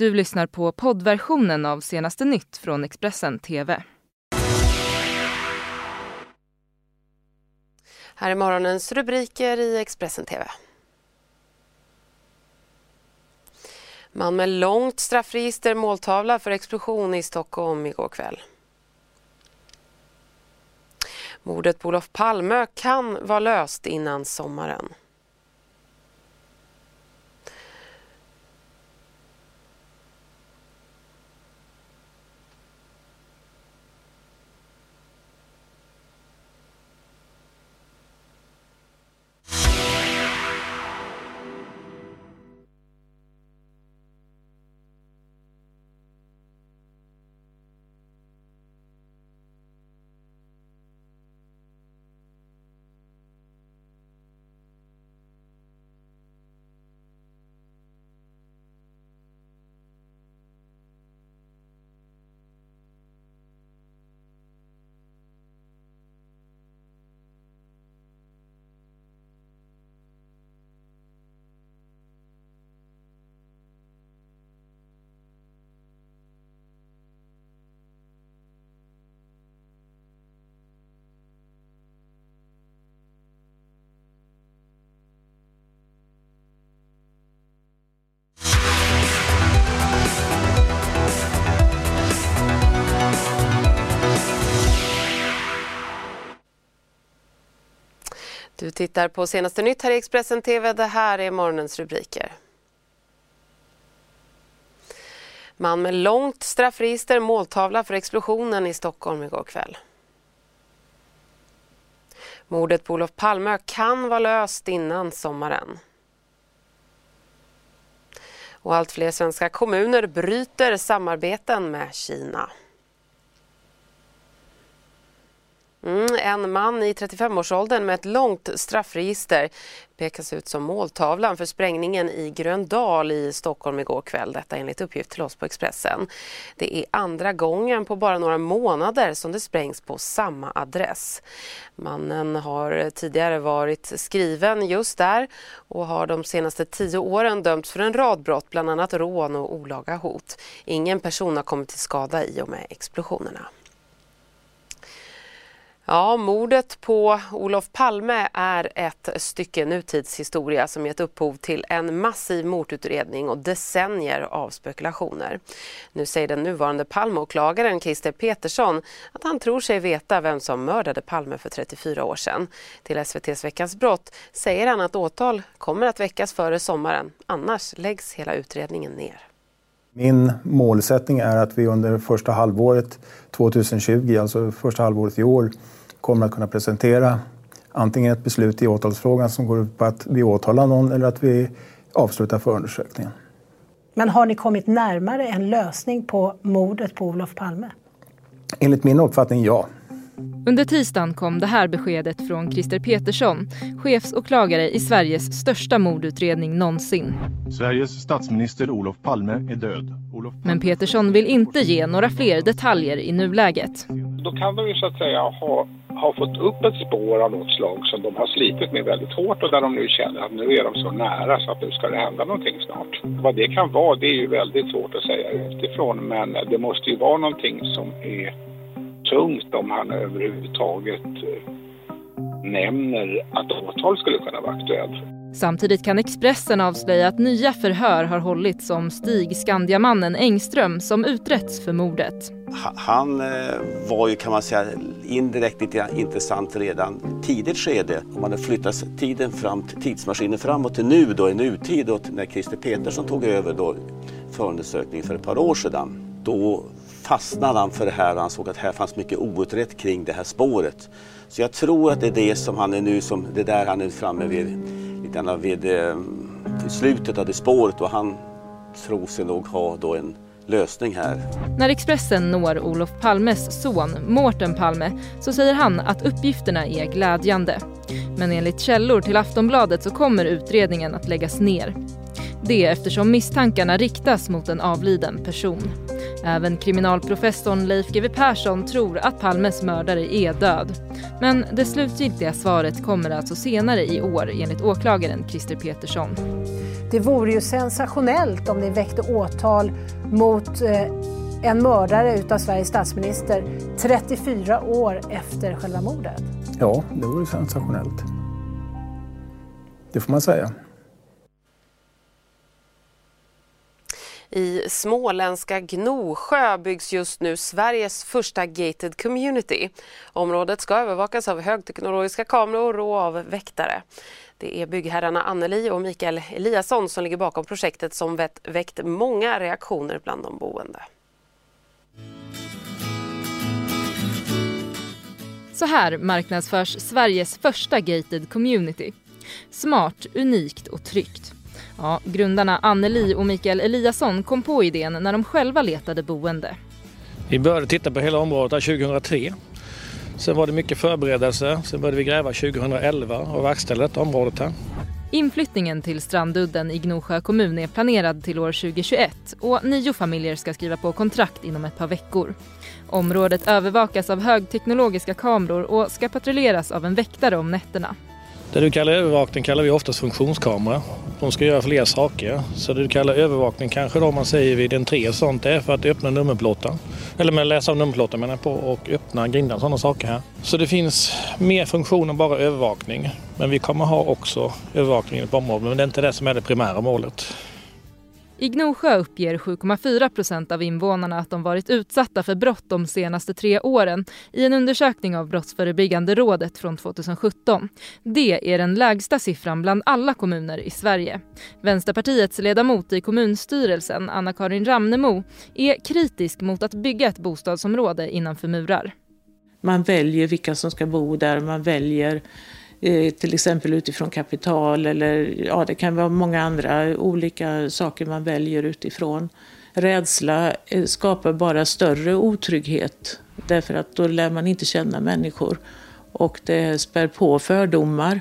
Du lyssnar på poddversionen av senaste nytt från Expressen TV. Här är morgonens rubriker i Expressen TV. Man med långt straffregister måltavla för explosion i Stockholm igår kväll. Mordet på Olof Palme kan vara löst innan sommaren. Du tittar på senaste nytt här i Expressen TV. Det här är morgonens rubriker. Man med långt straffregister måltavla för explosionen i Stockholm igår kväll. Mordet på Olof Palme kan vara löst innan sommaren. Och allt fler svenska kommuner bryter samarbeten med Kina. Mm, en man i 35-årsåldern med ett långt straffregister pekas ut som måltavlan för sprängningen i Gröndal i Stockholm igår kväll. Detta enligt uppgift till oss på Expressen. Det är andra gången på bara några månader som det sprängs på samma adress. Mannen har tidigare varit skriven just där och har de senaste tio åren dömts för en rad brott, bland annat rån och olaga hot. Ingen person har kommit till skada i och med explosionerna. Ja, mordet på Olof Palme är ett stycke nutidshistoria som gett upphov till en massiv mordutredning och decennier av spekulationer. Nu säger den nuvarande Palmeåklagaren Christer Petersson att han tror sig veta vem som mördade Palme för 34 år sedan. Till SVTs Veckans brott säger han att åtal kommer att väckas före sommaren, annars läggs hela utredningen ner. Min målsättning är att vi under första halvåret 2020, alltså första halvåret i år, kommer att kunna presentera antingen ett beslut i åtalsfrågan som går ut på att vi åtalar någon eller att vi avslutar förundersökningen. Men har ni kommit närmare en lösning på mordet på Olof Palme? Enligt min uppfattning ja. Under tisdagen kom det här beskedet från Christer Petersson, chefsåklagare i Sveriges största mordutredning någonsin. Sveriges statsminister Olof Palme är död. Olof Palme... Men Petersson vill inte ge några fler detaljer i nuläget. Då kan de ju så att säga ha, har fått upp ett spår av något slag som de har slitit med väldigt hårt och där de nu känner att nu är de så nära så att nu ska det hända någonting snart. Vad det kan vara det är ju väldigt svårt att säga utifrån men det måste ju vara någonting som är tungt om han överhuvudtaget eh, nämner att åtal skulle kunna vara aktuellt. Samtidigt kan Expressen avslöja att nya förhör har hållits om Stig Skandiamannen Engström som utretts för mordet. Han eh, var ju kan man säga indirekt lite intressant redan tidigt skede. Om man flyttar flyttat tiden fram, tidsmaskinen framåt till nu då i nutid och när Christer Petersson tog över då förundersökningen för ett par år sedan. Då fastnade han för det här och han såg att här fanns mycket outrett kring det här spåret. Så jag tror att det är det som han är nu, som det där han är framme vid, lite vid, eh, vid slutet av det spåret och han tror sig nog ha då en lösning här. När Expressen når Olof Palmes son Mårten Palme så säger han att uppgifterna är glädjande. Men enligt källor till Aftonbladet så kommer utredningen att läggas ner. Det eftersom misstankarna riktas mot en avliden person. Även kriminalprofessorn Leif GW Persson tror att Palmes mördare är död. Men det slutgiltiga svaret kommer alltså senare i år enligt åklagaren Christer Petersson. Det vore ju sensationellt om det väckte åtal mot eh, en mördare utav Sveriges statsminister 34 år efter själva mordet. Ja, det vore sensationellt. Det får man säga. I småländska Gnosjö byggs just nu Sveriges första gated community. Området ska övervakas av högteknologiska kameror och av väktare. Det är byggherrarna Anneli och Mikael Eliasson som ligger bakom projektet som väckt många reaktioner bland de boende. Så här marknadsförs Sveriges första gated community. Smart, unikt och tryggt. Ja, grundarna Anneli och Mikael Eliasson kom på idén när de själva letade boende. Vi började titta på hela området 2003. Sen var det mycket förberedelser. Sen började vi gräva 2011 och verkställde detta området här. Inflyttningen till Strandudden i Gnosjö kommun är planerad till år 2021 och nio familjer ska skriva på kontrakt inom ett par veckor. Området övervakas av högteknologiska kameror och ska patrulleras av en väktare om nätterna. Det du kallar övervakning kallar vi oftast funktionskamera. De ska göra fler saker. Så det du kallar övervakning kanske då man säger vid entré och sånt är för att öppna nummerplåtar. Eller med läsa av nummerplåtar menar jag på och öppna grindar och sådana saker här. Så det finns mer funktion än bara övervakning. Men vi kommer ha också övervakning på området men det är inte det som är det primära målet. I Gnosjö uppger 7,4 procent av invånarna att de varit utsatta för brott de senaste tre åren i en undersökning av Brottsförebyggande rådet från 2017. Det är den lägsta siffran bland alla kommuner i Sverige. Vänsterpartiets ledamot i kommunstyrelsen, Anna-Karin Ramnemo, är kritisk mot att bygga ett bostadsområde innanför murar. Man väljer vilka som ska bo där, man väljer Eh, Eh, till exempel utifrån kapital eller ja, det kan vara många andra olika saker man väljer utifrån. Rädsla eh, skapar bara större otrygghet därför att då lär man inte känna människor och det spär på fördomar.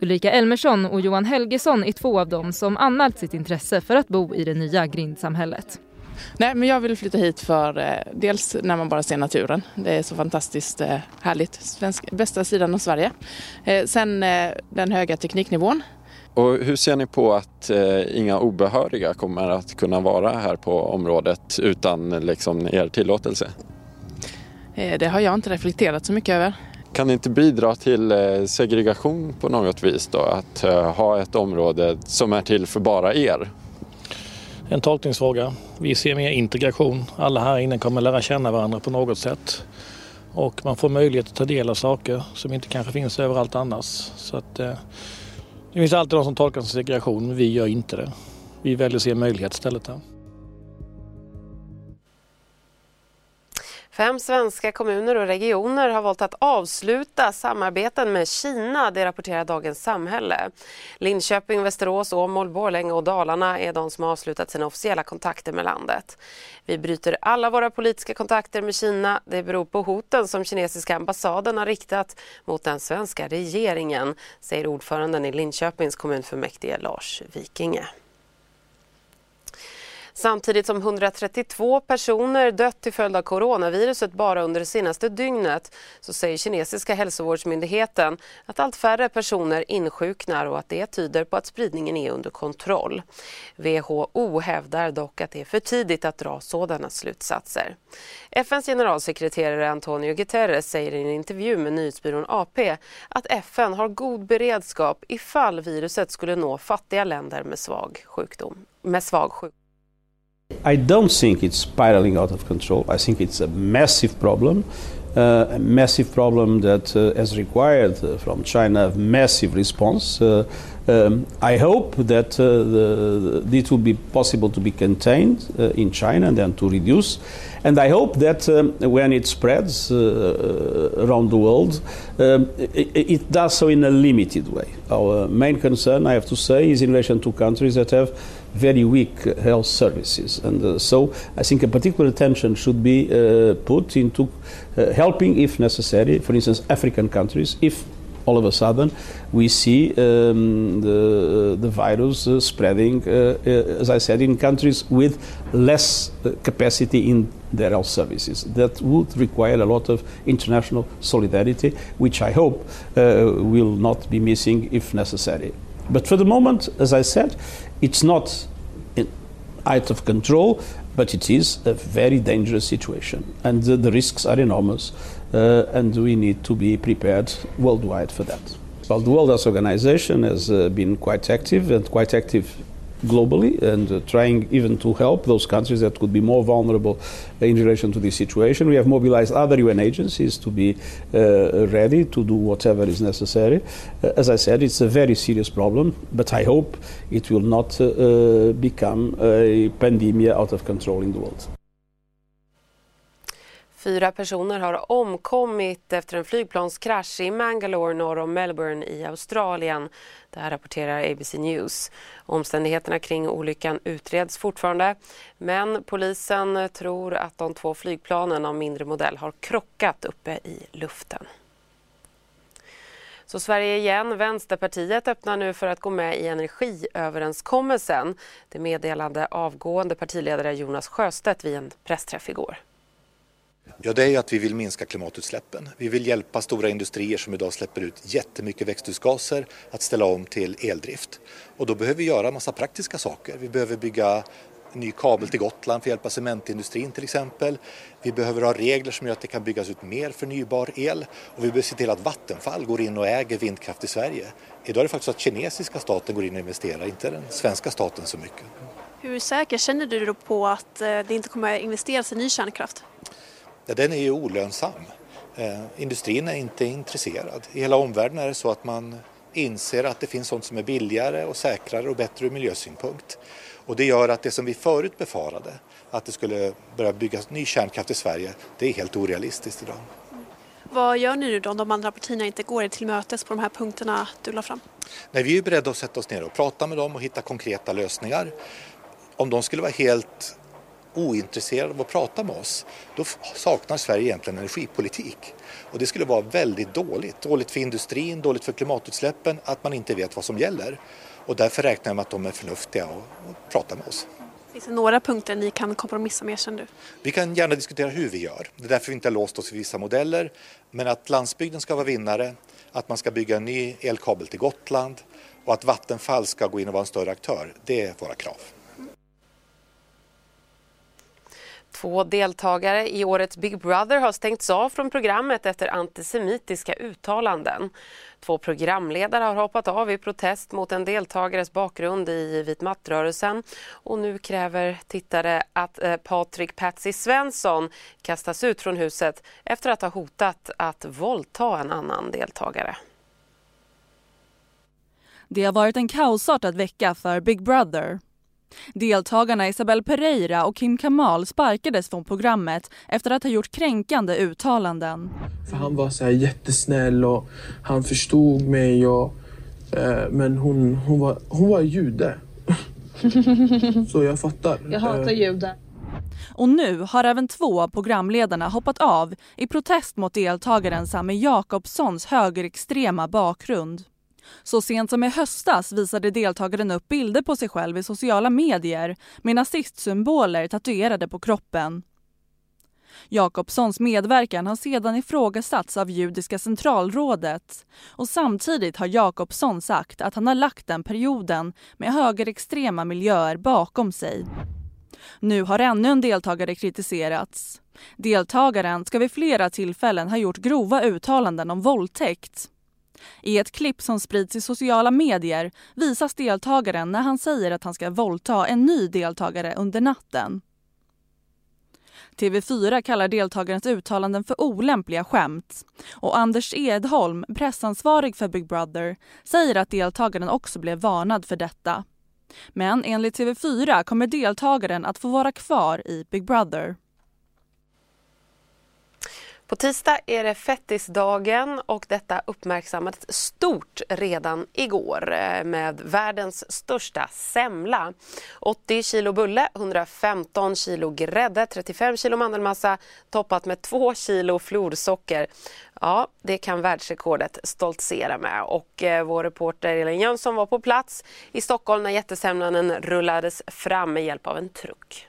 Ulrika Elmersson och Johan Helgesson är två av dem som anmält sitt intresse för att bo i det nya grindsamhället. Nej, men jag vill flytta hit för eh, dels när man bara ser naturen. Det är så fantastiskt eh, härligt. Svensk, bästa sidan av Sverige. Eh, sen eh, den höga tekniknivån. Och hur ser ni på att eh, inga obehöriga kommer att kunna vara här på området utan liksom, er tillåtelse? Eh, det har jag inte reflekterat så mycket över. Kan det inte bidra till segregation på något vis då? Att ha ett område som är till för bara er? En tolkningsfråga. Vi ser mer integration. Alla här inne kommer lära känna varandra på något sätt. Och man får möjlighet att ta del av saker som inte kanske finns överallt annars. Så att, eh, det finns alltid de som tolkar som segregation, men vi gör inte det. Vi väljer att se möjlighet istället. Här. Fem svenska kommuner och regioner har valt att avsluta samarbeten med Kina, det rapporterar Dagens Samhälle. Linköping, Västerås, Åmål, Borlänge och Dalarna är de som har avslutat sina officiella kontakter med landet. Vi bryter alla våra politiska kontakter med Kina. Det beror på hoten som kinesiska ambassaden har riktat mot den svenska regeringen, säger ordföranden i Linköpings kommunfullmäktige Lars Vikinge. Samtidigt som 132 personer dött till följd av coronaviruset bara under det senaste dygnet så säger kinesiska hälsovårdsmyndigheten att allt färre personer insjuknar och att det tyder på att spridningen är under kontroll. WHO hävdar dock att det är för tidigt att dra sådana slutsatser. FNs generalsekreterare Antonio Guterres säger i en intervju med nyhetsbyrån AP att FN har god beredskap ifall viruset skulle nå fattiga länder med svag sjukdom. Med svag sjukdom. I don't think it's spiraling out of control. I think it's a massive problem, uh, a massive problem that uh, has required uh, from China a massive response. Uh, um, I hope that uh, the, this will be possible to be contained uh, in China and then to reduce. And I hope that um, when it spreads around the world, um, it, it, does so in a limited way. Our main concern, I have to say, is in relation to countries that have very weak health services. And uh, so I think a particular attention should be uh, put into uh, helping, if necessary, for instance, African countries, if all of a sudden we see um, the, the virus uh, spreading, uh, uh, as I said, in countries with less capacity in their health services. That would require a lot of international solidarity, which I hope will not be missing if necessary. But for the moment, as I said, it's not out of control, but it is a very dangerous situation, and the, the risks are enormous, uh, and we need to be prepared worldwide for that. Well, the World Health Organization has uh, been quite active and quite active globally and uh, trying even to help those countries that could be more vulnerable in relation to this situation. We have mobilized other UN agencies to be uh, ready to do whatever is necessary. Uh, as I said, it's a very serious problem, but I hope it will not uh, uh, become a pandemic out of control in the world. Fyra personer har omkommit efter en flygplanskrasch i Mangalore norr om Melbourne i Australien. Det här rapporterar ABC News. Omständigheterna kring olyckan utreds fortfarande men polisen tror att de två flygplanen av mindre modell har krockat uppe i luften. Så Sverige igen. Vänsterpartiet öppnar nu för att gå med i energiöverenskommelsen. Det meddelade avgående partiledare Jonas Sjöstedt vid en pressträff igår. Ja, det är att vi vill minska klimatutsläppen. Vi vill hjälpa stora industrier som idag släpper ut jättemycket växthusgaser att ställa om till eldrift. Och då behöver vi göra en massa praktiska saker. Vi behöver bygga ny kabel till Gotland för att hjälpa cementindustrin till exempel. Vi behöver ha regler som gör att det kan byggas ut mer förnybar el och vi behöver se till att Vattenfall går in och äger vindkraft i Sverige. Idag är det faktiskt så att kinesiska staten går in och investerar, inte den svenska staten så mycket. Hur säker känner du då på att eh, det inte kommer att investeras i ny kärnkraft? Ja, den är ju olönsam. Eh, industrin är inte intresserad. I hela omvärlden är det så att man inser att det finns sånt som är billigare och säkrare och bättre ur miljösynpunkt. Och det gör att det som vi förut befarade, att det skulle börja byggas ny kärnkraft i Sverige, det är helt orealistiskt idag. Vad gör ni nu då om de andra partierna inte går er till mötes på de här punkterna du la fram? Nej, vi är beredda att sätta oss ner och prata med dem och hitta konkreta lösningar. Om de skulle vara helt ointresserade av att prata med oss, då saknar Sverige egentligen energipolitik. Och det skulle vara väldigt dåligt. Dåligt för industrin, dåligt för klimatutsläppen, att man inte vet vad som gäller. Och därför räknar jag med att de är förnuftiga och, och pratar med oss. Finns det några punkter ni kan kompromissa med känner du? Vi kan gärna diskutera hur vi gör. Det är därför vi inte har låst oss vid vissa modeller. Men att landsbygden ska vara vinnare, att man ska bygga en ny elkabel till Gotland och att Vattenfall ska gå in och vara en större aktör, det är våra krav. Två deltagare i årets Big Brother har stängts av från programmet efter antisemitiska uttalanden. Två programledare har hoppat av i protest mot en deltagares bakgrund i vitmattrörelsen och nu kräver tittare att eh, Patrik Patsy Svensson kastas ut från huset efter att ha hotat att våldta en annan deltagare. Det har varit en kaosartad vecka för Big Brother. Deltagarna Isabel Pereira och Kim Kamal sparkades från programmet efter att ha gjort kränkande uttalanden. För han var så här jättesnäll och han förstod mig. Och, eh, men hon, hon, var, hon var jude. så jag fattar. Jag hatar eh, judar. Och nu har även två av programledarna hoppat av i protest mot deltagaren Sami Jakobssons högerextrema bakgrund. Så sent som i höstas visade deltagaren upp bilder på sig själv i sociala medier med nazistsymboler tatuerade på kroppen. Jakobssons medverkan har sedan ifrågasatts av Judiska centralrådet och samtidigt har Jakobsson sagt att han har lagt den perioden med högerextrema miljöer bakom sig. Nu har ännu en deltagare kritiserats. Deltagaren ska vid flera tillfällen ha gjort grova uttalanden om våldtäkt i ett klipp som sprids i sociala medier visas deltagaren när han säger att han ska våldta en ny deltagare under natten. TV4 kallar deltagarens uttalanden för olämpliga skämt. Och Anders Edholm, pressansvarig för Big Brother, säger att deltagaren också blev varnad för detta. Men enligt TV4 kommer deltagaren att få vara kvar i Big Brother. På tisdag är det fettisdagen och detta uppmärksammades stort redan igår eh, med världens största semla. 80 kilo bulle, 115 kilo grädde, 35 kilo mandelmassa toppat med 2 kilo florsocker. Ja, det kan världsrekordet stoltsera med och eh, vår reporter Elin Jönsson var på plats i Stockholm när jättesemlan rullades fram med hjälp av en truck.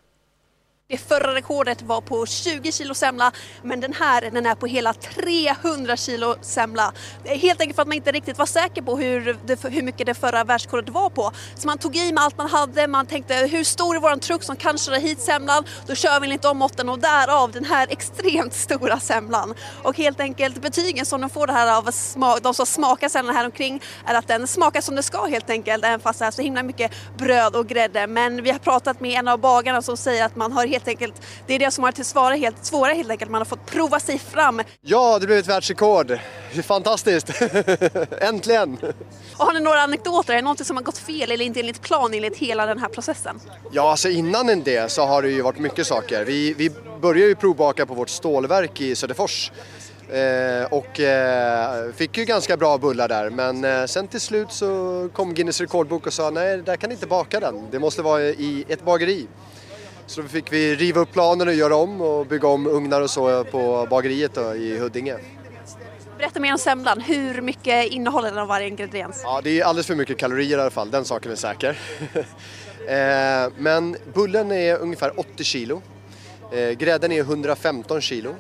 Det förra rekordet var på 20 kilo semla men den här den är på hela 300 kilo semla. Helt enkelt för att man inte riktigt var säker på hur, det, hur mycket det förra världsrekordet var på. Så man tog i med allt man hade, man tänkte hur stor är våran truck som kan köra hit semlan? Då kör vi enligt de måtten och därav den här extremt stora semlan. Och helt enkelt betygen som de får det här av de som smakar semlan här omkring är att den smakar som det ska helt enkelt även fast det är så himla mycket bröd och grädde. Men vi har pratat med en av bagarna som säger att man har helt enkelt, det är det som har till svåra helt, svåra helt enkelt, man har fått prova sig fram. Ja, det blev ett världsrekord. Fantastiskt! Äntligen! Och har ni några anekdoter? Är det något som har gått fel eller inte enligt plan enligt hela den här processen? Ja, alltså innan det så har det ju varit mycket saker. Vi, vi började ju provbaka på vårt stålverk i Söderfors. Eh, och eh, fick ju ganska bra bullar där men eh, sen till slut så kom Guinness rekordbok och sa nej, där kan ni inte baka den. Det måste vara i ett bageri. Så då fick vi riva upp planen och göra om och bygga om ugnar och så på bageriet då, i Huddinge. Berätta mer om semlan. Hur mycket innehåller den av varje ingrediens? Ja, det är alldeles för mycket kalorier i alla fall, den saken är säker. eh, men bullen är ungefär 80 kilo. Eh, grädden är 115 kilo.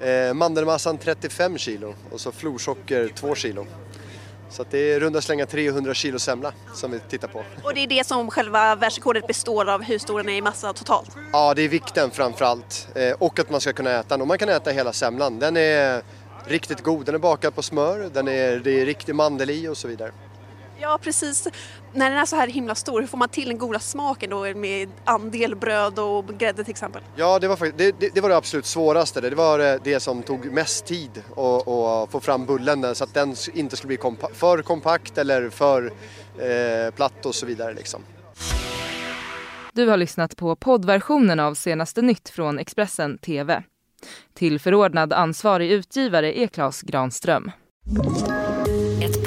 Eh, mandelmassan 35 kilo och så florsocker 2 kilo. Så det är runda slänga 300 kilo semla som vi tittar på. Och det är det som själva världsrekordet består av, hur stor den är i massa totalt? Ja, det är vikten framförallt eh, och att man ska kunna äta den. Och man kan äta hela semlan. Den är riktigt god, den är bakad på smör, den är, det är riktig mandel i och så vidare. Ja, precis. När den är så här himla stor, hur får man till den goda smaken då med andel bröd och grädde till exempel? Ja, det var, det, det, det var det absolut svåraste. Det var eh, det som tog mest tid att, att få fram bullen så att den inte skulle bli kompa för kompakt eller för eh, platt och så vidare. Liksom. Du har lyssnat på poddversionen av senaste nytt från Expressen TV. Till förordnad ansvarig utgivare är Klas Granström.